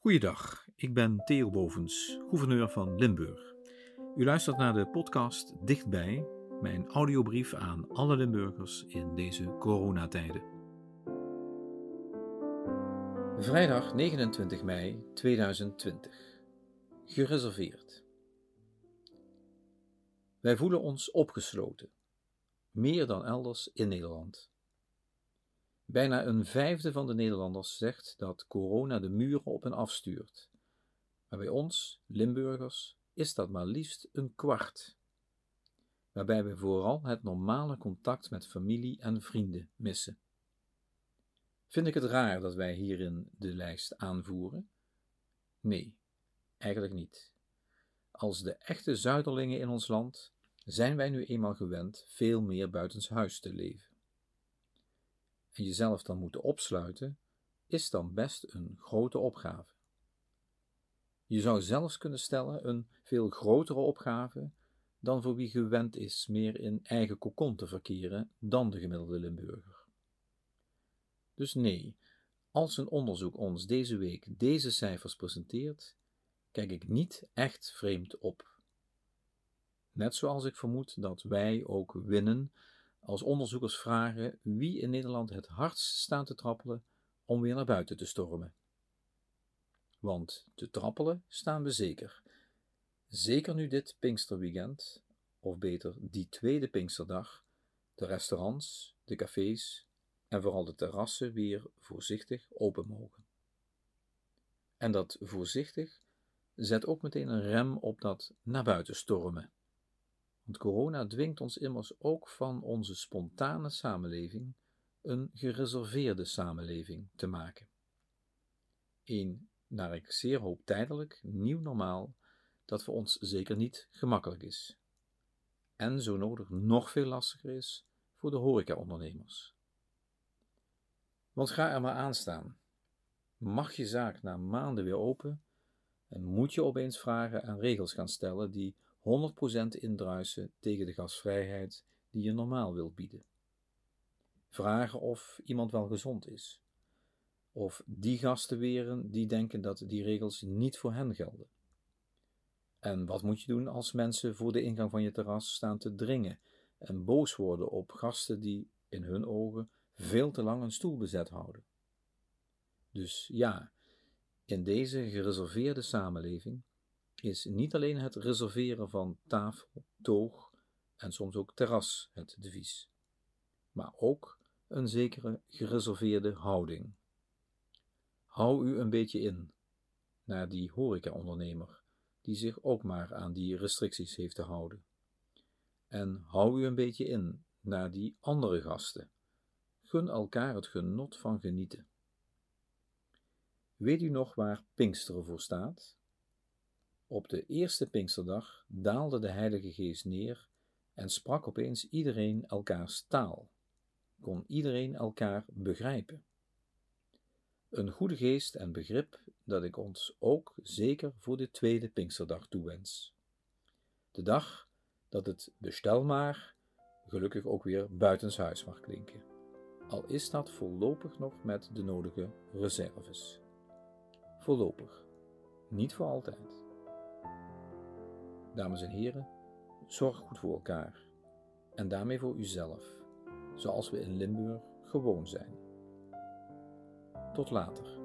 Goeiedag, ik ben Theo Bovens, gouverneur van Limburg. U luistert naar de podcast Dichtbij, mijn audiobrief aan alle Limburgers in deze coronatijden. Vrijdag 29 mei 2020. Gereserveerd. Wij voelen ons opgesloten, meer dan elders in Nederland. Bijna een vijfde van de Nederlanders zegt dat corona de muren op en afstuurt. Maar bij ons, Limburgers, is dat maar liefst een kwart. Waarbij we vooral het normale contact met familie en vrienden missen. Vind ik het raar dat wij hierin de lijst aanvoeren? Nee, eigenlijk niet. Als de echte zuiderlingen in ons land zijn wij nu eenmaal gewend veel meer buitenshuis te leven en jezelf dan moeten opsluiten, is dan best een grote opgave. Je zou zelfs kunnen stellen een veel grotere opgave dan voor wie gewend is meer in eigen kokon te verkeren dan de gemiddelde Limburger. Dus nee, als een onderzoek ons deze week deze cijfers presenteert, kijk ik niet echt vreemd op. Net zoals ik vermoed dat wij ook winnen als onderzoekers vragen wie in Nederland het hardst staan te trappelen om weer naar buiten te stormen. Want te trappelen staan we zeker. Zeker nu dit Pinksterweekend, of beter die tweede Pinksterdag, de restaurants, de cafés en vooral de terrassen weer voorzichtig open mogen. En dat voorzichtig zet ook meteen een rem op dat naar buiten stormen. Want corona dwingt ons immers ook van onze spontane samenleving een gereserveerde samenleving te maken. Een, naar ik zeer hoop tijdelijk, nieuw normaal dat voor ons zeker niet gemakkelijk is. En zo nodig nog veel lastiger is voor de horecaondernemers. Want ga er maar aan staan. Mag je zaak na maanden weer open en moet je opeens vragen en regels gaan stellen die 100% indruisen tegen de gasvrijheid die je normaal wilt bieden. Vragen of iemand wel gezond is. Of die gasten weren die denken dat die regels niet voor hen gelden. En wat moet je doen als mensen voor de ingang van je terras staan te dringen en boos worden op gasten die, in hun ogen, veel te lang een stoel bezet houden? Dus ja, in deze gereserveerde samenleving is niet alleen het reserveren van tafel, toog en soms ook terras het devies, maar ook een zekere gereserveerde houding. Hou u een beetje in naar die horecaondernemer die zich ook maar aan die restricties heeft te houden. En hou u een beetje in naar die andere gasten. Gun elkaar het genot van genieten. Weet u nog waar Pinksteren voor staat? Op de eerste Pinksterdag daalde de Heilige Geest neer en sprak opeens iedereen elkaars taal. Kon iedereen elkaar begrijpen. Een goede geest en begrip dat ik ons ook zeker voor de tweede Pinksterdag toewens. De dag dat het bestel maar gelukkig ook weer buitenshuis mag klinken. Al is dat voorlopig nog met de nodige reserves. Voorlopig, niet voor altijd. Dames en heren, zorg goed voor elkaar en daarmee voor uzelf, zoals we in Limburg gewoon zijn. Tot later.